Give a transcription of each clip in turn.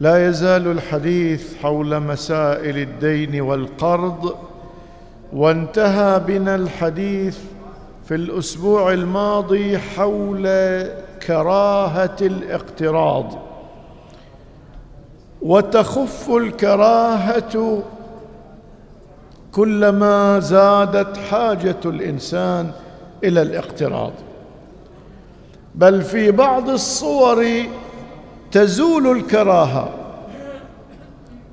لا يزال الحديث حول مسائل الدين والقرض وانتهى بنا الحديث في الأسبوع الماضي حول كراهة الاقتراض. وتخف الكراهة كلما زادت حاجة الإنسان إلى الاقتراض. بل في بعض الصور تزول الكراهة.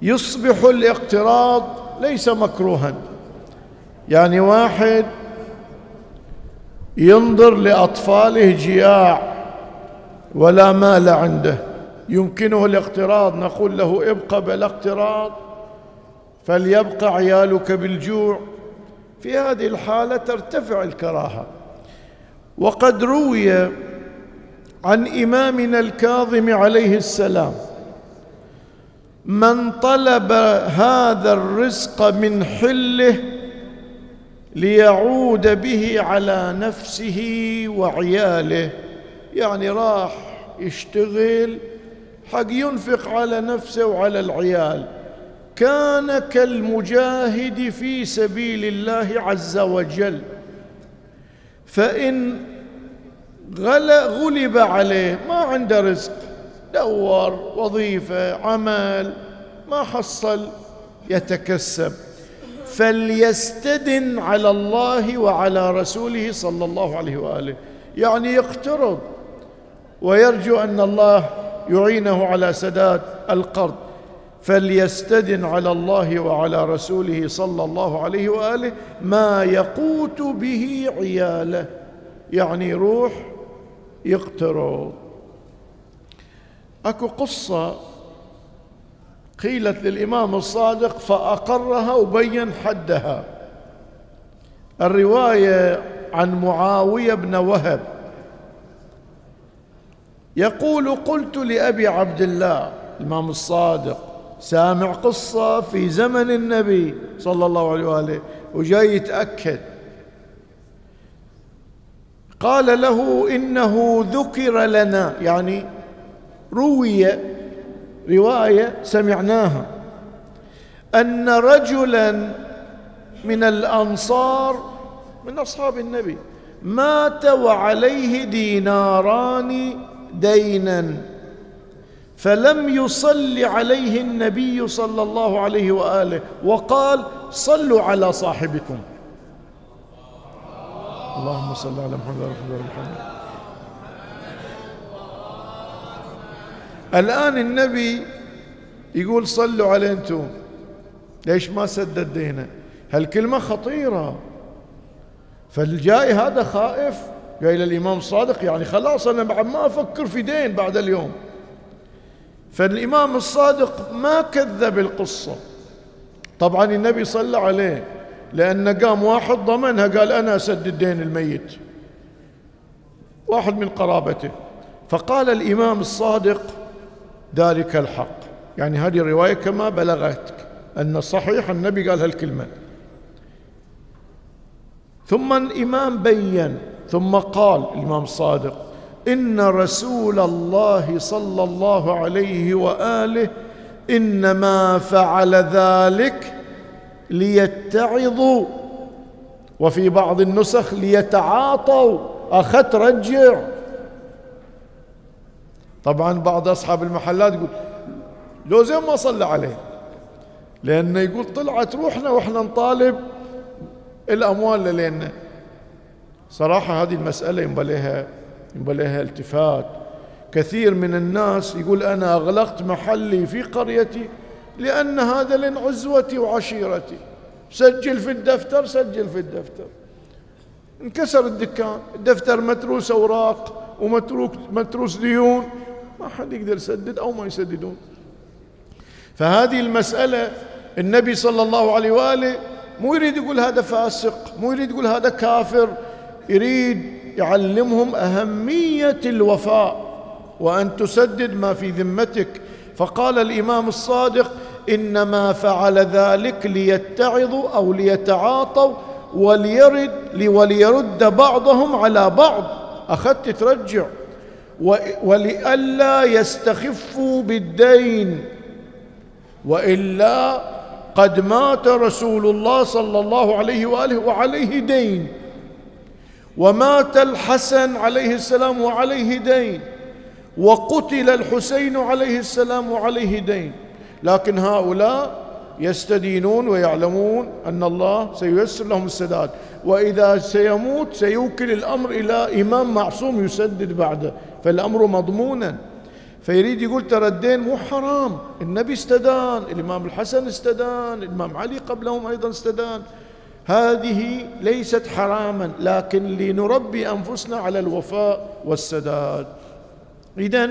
يصبح الاقتراض ليس مكروها. يعني واحد ينظر لأطفاله جياع ولا مال عنده. يمكنه الاقتراض نقول له ابقى بلا اقتراض فليبقى عيالك بالجوع. في هذه الحالة ترتفع الكراهة. وقد روي عن إمامنا الكاظم عليه السلام. من طلب هذا الرزق من حله ليعود به على نفسه وعياله. يعني راح يشتغل حق ينفق على نفسه وعلى العيال. كان كالمجاهد في سبيل الله عز وجل. فإن غلب عليه. ما عنده رزق. دور وظيفة عمل. ما حصل. يتكسب. فليستدن على الله وعلى رسوله صلى الله عليه وآله. يعني يقترض. ويرجو أن الله يعينه على سداد القرض. فليستدن على الله وعلى رسوله صلى الله عليه وآله ما يقوت به عياله. يعني روح يقترض أكو قصة قيلت للإمام الصادق فأقرها وبين حدها. الرواية عن معاوية بن وهب. يقول قلت لأبي عبد الله الإمام الصادق سامع قصة في زمن النبي صلى الله عليه وآله وجاي يتأكد. قال له إنه ذكر لنا يعني روي رواية سمعناها أن رجلا من الأنصار من أصحاب النبي مات وعليه ديناران دينا فلم يصل عليه النبي صلى الله عليه وآله وقال صلوا على صاحبكم. اللهم صل على محمد وعلى محمد. الآن النبي يقول صلوا عليه أنتم. ليش ما سدد دينه؟ هالكلمة خطيرة؟ فالجاي هذا خائف. جاي للإمام الصادق يعني خلاص أنا بعد ما أفكر في دين بعد اليوم. فالإمام الصادق ما كذب القصة. طبعا النبي صلى عليه. لأن قام واحد ضمنها قال أنا أسدد دين الميت. واحد من قرابته. فقال الإمام الصادق ذلك الحق. يعني هذه الرواية كما بلغتك أن صحيح النبي قال هالكلمة. ثم الإمام بين ثم قال الإمام الصادق إن رسول الله صلى الله عليه وآله إنما فعل ذلك ليتعظوا. وفي بعض النسخ ليتعاطوا. أخذت رجع. طبعا بعض أصحاب المحلات يقول لو زين ما صلى عليه. لأنه يقول طلعت روحنا وإحنا نطالب الأموال لنا صراحة هذه المسألة ينبى لها التفات. كثير من الناس يقول أنا أغلقت محلي في قريتي. لأن هذا لن عزوتي وعشيرتي. سجل في الدفتر سجل في الدفتر. انكسر الدكان الدفتر متروس أوراق ومتروك متروس ديون. ما حد يقدر يسدد أو ما يسددون. فهذه المسألة النبي صلى الله عليه وآله مو يريد يقول هذا فاسق مو يريد يقول هذا كافر. يريد يعلمهم أهمية الوفاء. وأن تسدد ما في ذمتك. فقال الإمام الصادق إنما فعل ذلك ليتعظوا أو ليتعاطوا وليرد وليرد بعضهم على بعض. أخذت ترجع. ولئلا يستخفوا بالدين. وإلا قد مات رسول الله صلى الله عليه وآله وعليه دين. ومات الحسن عليه السلام وعليه دين. وقتل الحسين عليه السلام وعليه دين. لكن هؤلاء يستدينون ويعلمون أن الله سييسر لهم السداد. وإذا سيموت سيوكل الأمر إلى إمام معصوم يسدد بعده. فالأمر مضمونا. فيريد يقول ترى الدين مو حرام. النبي استدان الإمام الحسن استدان الإمام علي قبلهم أيضا استدان. هذه ليست حراما لكن لنربي أنفسنا على الوفاء والسداد. اذا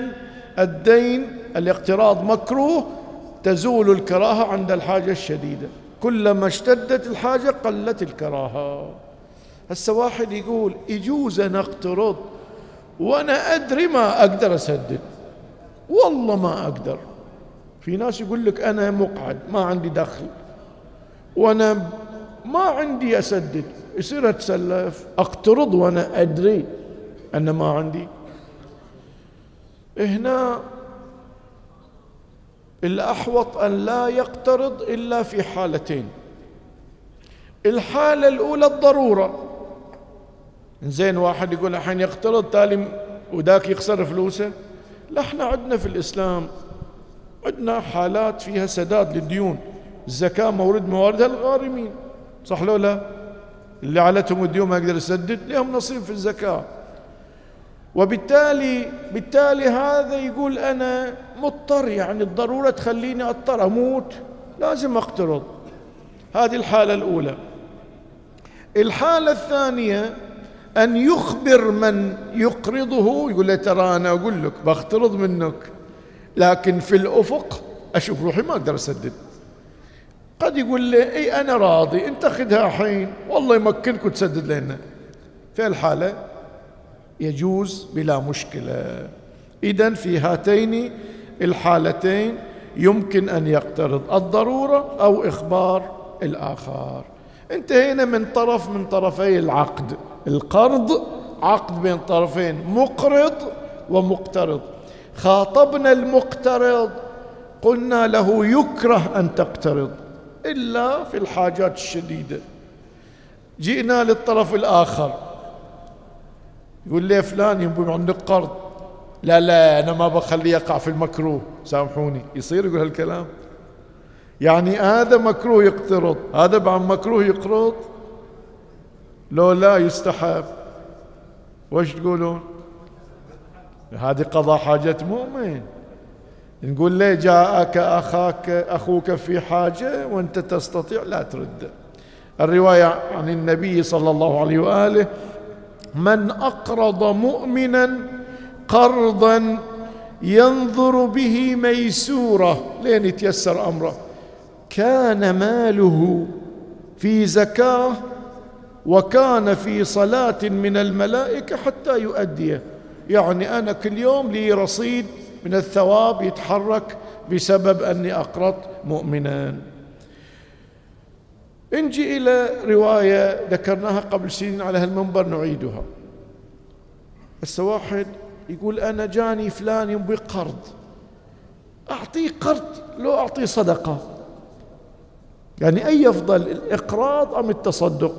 الدين الاقتراض مكروه تزول الكراهة عند الحاجة الشديدة. كلما اشتدت الحاجة قلت الكراهة. هسه واحد يقول يجوز أنا أقترض وأنا أدري ما أقدر أسدد. والله ما أقدر. في ناس يقول لك أنا مقعد ما عندي دخل. وأنا ما عندي أسدد. يصير أتسلف. أقترض وأنا أدري أن ما عندي. هنا الأحوط أن لا يقترض إلا في حالتين. الحالة الأولى الضرورة. زين واحد يقول الحين يقترض تالي وذاك يخسر فلوسه. لا إحنا عندنا في الإسلام عندنا حالات فيها سداد للديون. الزكاة مورد مواردها الغارمين. صح لو لا؟ اللي علتهم الديون ما يقدر يسدد لهم نصيب في الزكاة. وبالتالي بالتالي هذا يقول أنا مضطر يعني الضرورة تخليني أضطر أموت. لازم أقترض. هذه الحالة الأولى. الحالة الثانية أن يخبر من يقرضه يقول له ترى أنا أقول لك بقترض منك. لكن في الأفق أشوف روحي ما أقدر أسدد. قد يقول لي إي أنا راضي أنت خذها حين. والله يمكنك وتسدد لنا. في الحالة يجوز بلا مشكلة. اذا في هاتين الحالتين يمكن أن يقترض الضرورة أو إخبار الآخر. انتهينا من طرف من طرفي العقد. القرض عقد بين طرفين مقرض ومقترض. خاطبنا المقترض قلنا له يكره أن تقترض إلا في الحاجات الشديدة. جئنا للطرف الآخر. يقول لي فلان يبون عندك قرض. لا لا أنا ما بخليه يقع في المكروه. سامحوني. يصير يقول هالكلام؟ يعني هذا مكروه يقترض. هذا بعد مكروه يقرض؟ لو لا يستحب. وش تقولون؟ هذه قضاء حاجة مؤمن. نقول ليه جاءك أخاك أخوك في حاجة وأنت تستطيع لا ترد. الرواية عن النبي صلى الله عليه وآله من أقرض مؤمنا قرضا ينظر به ميسورة. لين يتيسر أمره. كان ماله في زكاة وكان في صلاة من الملائكة حتى يؤديه. يعني أنا كل يوم لي رصيد من الثواب يتحرك بسبب أني اقرضت مؤمنا. نجي إلى رواية ذكرناها قبل سنين على هالمنبر نعيدها. هسه واحد يقول أنا جاني فلان يبي قرض. أعطيه قرض لو أعطيه صدقة. يعني أي أفضل الإقراض أم التصدق؟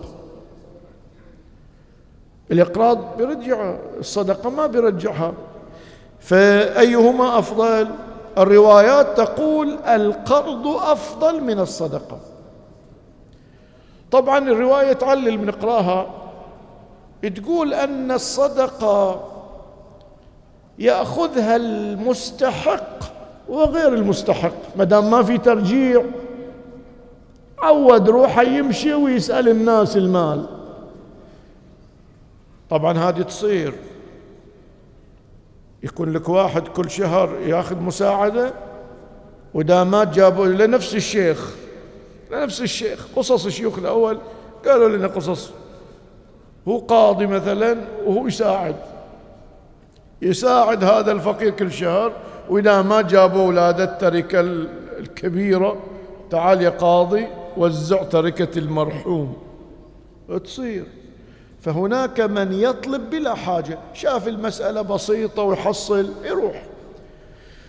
الإقراض بيرجع الصدقة ما بيرجعها. فأيهما أفضل؟ الروايات تقول القرض أفضل من الصدقة. طبعا الرواية تعلل بنقراها تقول أن الصدقة يأخذها المستحق وغير المستحق ما دام ما في ترجيع. عود روحه يمشي ويسأل الناس المال. طبعا هذه تصير. يكون لك واحد كل شهر ياخذ مساعدة ودامات جابوا لنفس الشيخ. نفس الشيخ قصص الشيوخ الأول قالوا لنا قصص. هو قاضي مثلا وهو يساعد. يساعد هذا الفقير كل شهر وإذا ما جابوا أولاده التركة الكبيرة تعال يا قاضي وزع تركة المرحوم. تصير فهناك من يطلب بلا حاجة. شاف المسألة بسيطة ويحصل يروح.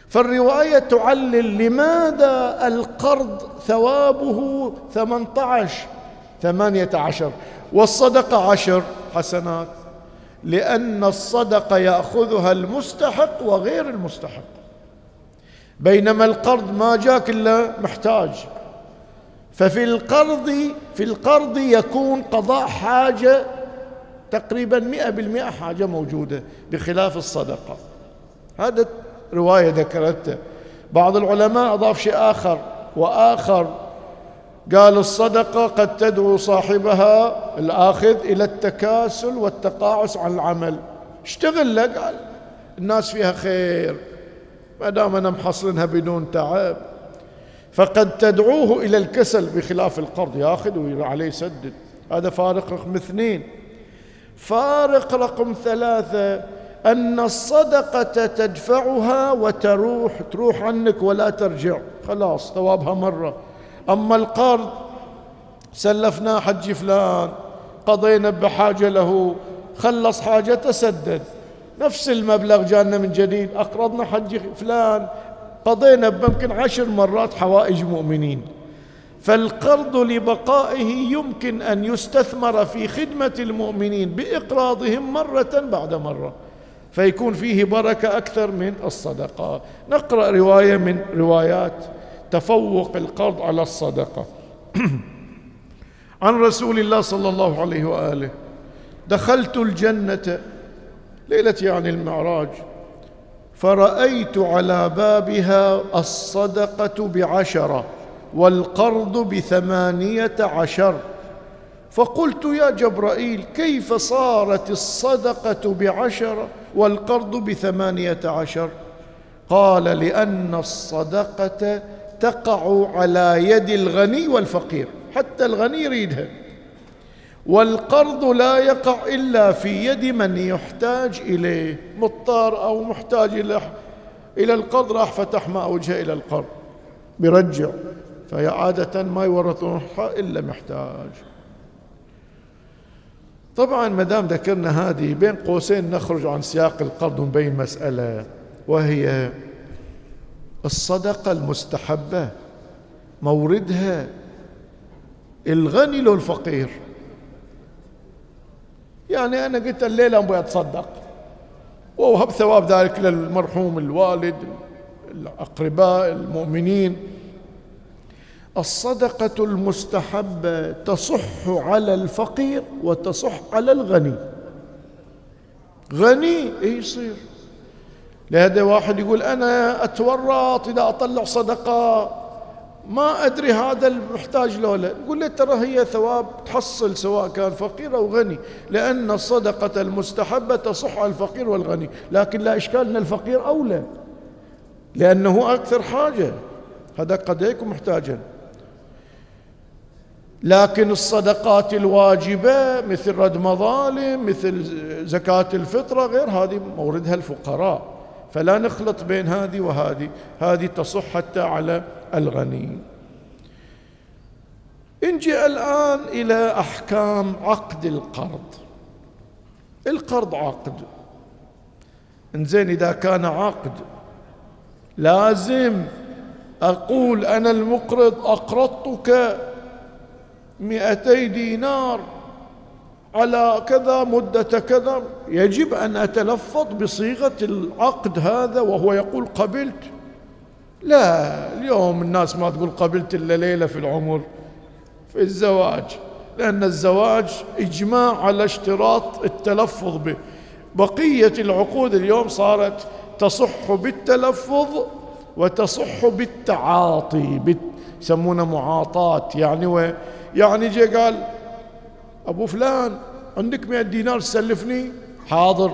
فالرواية تعلل لماذا القرض ثوابه ثمانية عشر ثمانية عشر والصدقة عشر حسنات لأن الصدقة يأخذها المستحق وغير المستحق. بينما القرض ما جاك إلا محتاج. ففي القرض في القرض يكون قضاء حاجة تقريبا مئة بالمئة حاجة موجودة بخلاف الصدقة. هذا رواية ذكرتها. بعض العلماء أضاف شيء آخر وآخر قال الصدقة قد تدعو صاحبها الآخذ إلى التكاسل والتقاعس عن العمل. اشتغل لك قال. الناس فيها خير ما دام أنا محصلنها بدون تعب. فقد تدعوه إلى الكسل بخلاف القرض ياخذ وعليه يسدد. هذا فارق رقم اثنين. فارق رقم ثلاثة. أن الصدقة تدفعها وتروح تروح عنك ولا ترجع. خلاص ثوابها مرة. أما القرض سلفناه حج فلان قضينا بحاجة له خلص حاجته سدد نفس المبلغ جانا من جديد أقرضنا حج فلان قضينا بممكن عشر مرات حوائج مؤمنين. فالقرض لبقائه يمكن أن يستثمر في خدمة المؤمنين بإقراضهم مرة بعد مرة. فيكون فيه بركة أكثر من الصدقة. نقرأ رواية من روايات تفوق القرض على الصدقة. عن رسول الله صلى الله عليه وآله دخلت الجنة ليلة يعني المعراج فرأيت على بابها الصدقة بعشرة والقرض بثمانية عشر فقلت يا جبرائيل كيف صارت الصدقة بعشرة والقرض بثمانية عشر؟ قال لأن الصدقة تقع على يد الغني والفقير حتى الغني يريدها. والقرض لا يقع إلا في يد من يحتاج إليه مضطر أو محتاج إلى إلى القرض راح فتح ما وجهه إلى القرض. بيرجع فهي عادة ما يورثون إلا محتاج. طبعا ما دام ذكرنا هذه بين قوسين نخرج عن سياق القرض ونبين مسألة وهي الصدقة المستحبة موردها الغني له الفقير. يعني أنا قلت الليلة أبغى أتصدق. وأوهب ثواب ذلك للمرحوم الوالد الأقرباء المؤمنين. الصدقة المستحبة تصح على الفقير وتصح على الغني. غني يصير؟ لهذا واحد يقول أنا أتورط إذا أطلع صدقة ما أدري هذا المحتاج له لا. يقول له ترى هي ثواب تحصل سواء كان فقير أو غني لأن الصدقة المستحبة تصح على الفقير والغني لكن لا إشكال أن الفقير أولى لأنه أكثر حاجة. هذا قد يكون محتاجا. لكن الصدقات الواجبة مثل رد مظالم مثل زكاة الفطرة غير هذه موردها الفقراء. فلا نخلط بين هذه وهذه هذه تصح حتى على الغني. نجي الآن إلى أحكام عقد القرض. القرض عقد. انزين إذا كان عقد لازم أقول أنا المقرض أقرضتك مئتي دينار على كذا مدة كذا. يجب أن أتلفظ بصيغة العقد هذا وهو يقول قبلت. لا اليوم الناس ما تقول قبلت إلا ليلة في العمر في الزواج لأن الزواج إجماع على اشتراط التلفظ به. بقية العقود اليوم صارت تصح بالتلفظ وتصح بالتعاطي يسمونه معاطاة يعني يعني جي قال أبو فلان عندك مئة دينار تسلفني حاضر.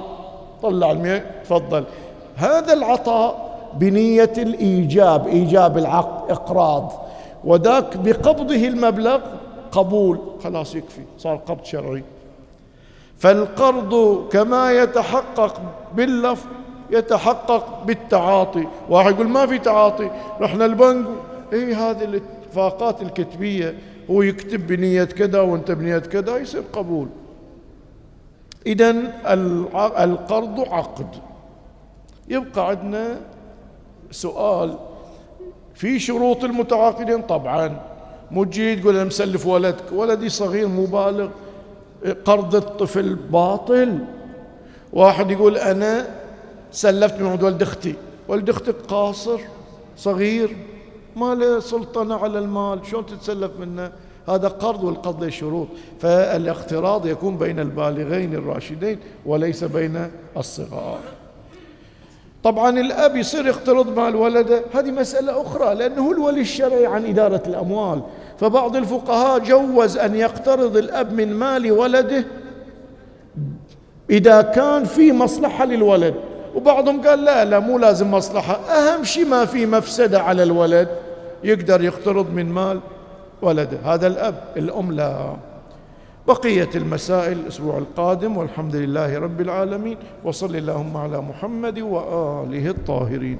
طلع المئة تفضل. هذا العطاء بنية الإيجاب إيجاب العقد إقراض. وذاك بقبضه المبلغ قبول. خلاص يكفي صار قبض شرعي. فالقرض كما يتحقق باللفظ يتحقق بالتعاطي. واحد يقول ما في تعاطي رحنا البنك. اي هذه الاتفاقات الكتبية؟ هو يكتب بنية كذا وانت بنية كذا يصير قبول. اذا القرض عقد. يبقى عندنا سؤال. في شروط المتعاقدين طبعا. تجي تقول أنا مسلف ولدك. ولدي صغير مبالغ. قرض الطفل باطل. واحد يقول أنا سلفت من ولد أختي. ولد أختك قاصر صغير. ما له سلطنة على المال شلون تتسلف منه؟ هذا قرض والقرض له شروط. فالاقتراض يكون بين البالغين الراشدين وليس بين الصغار. طبعا الأب يصير يقترض مال ولده هذه مسألة أخرى لأنه هو الولي الشرعي عن إدارة الأموال. فبعض الفقهاء جوز أن يقترض الأب من مال ولده إذا كان في مصلحة للولد. وبعضهم قال لا لا مو لازم مصلحة. أهم شيء ما في مفسدة على الولد. يقدر يقترض من مال ولده. هذا الأب الأم لا. بقية المسائل الأسبوع القادم والحمد لله رب العالمين. وصل اللهم على محمد وآله الطاهرين.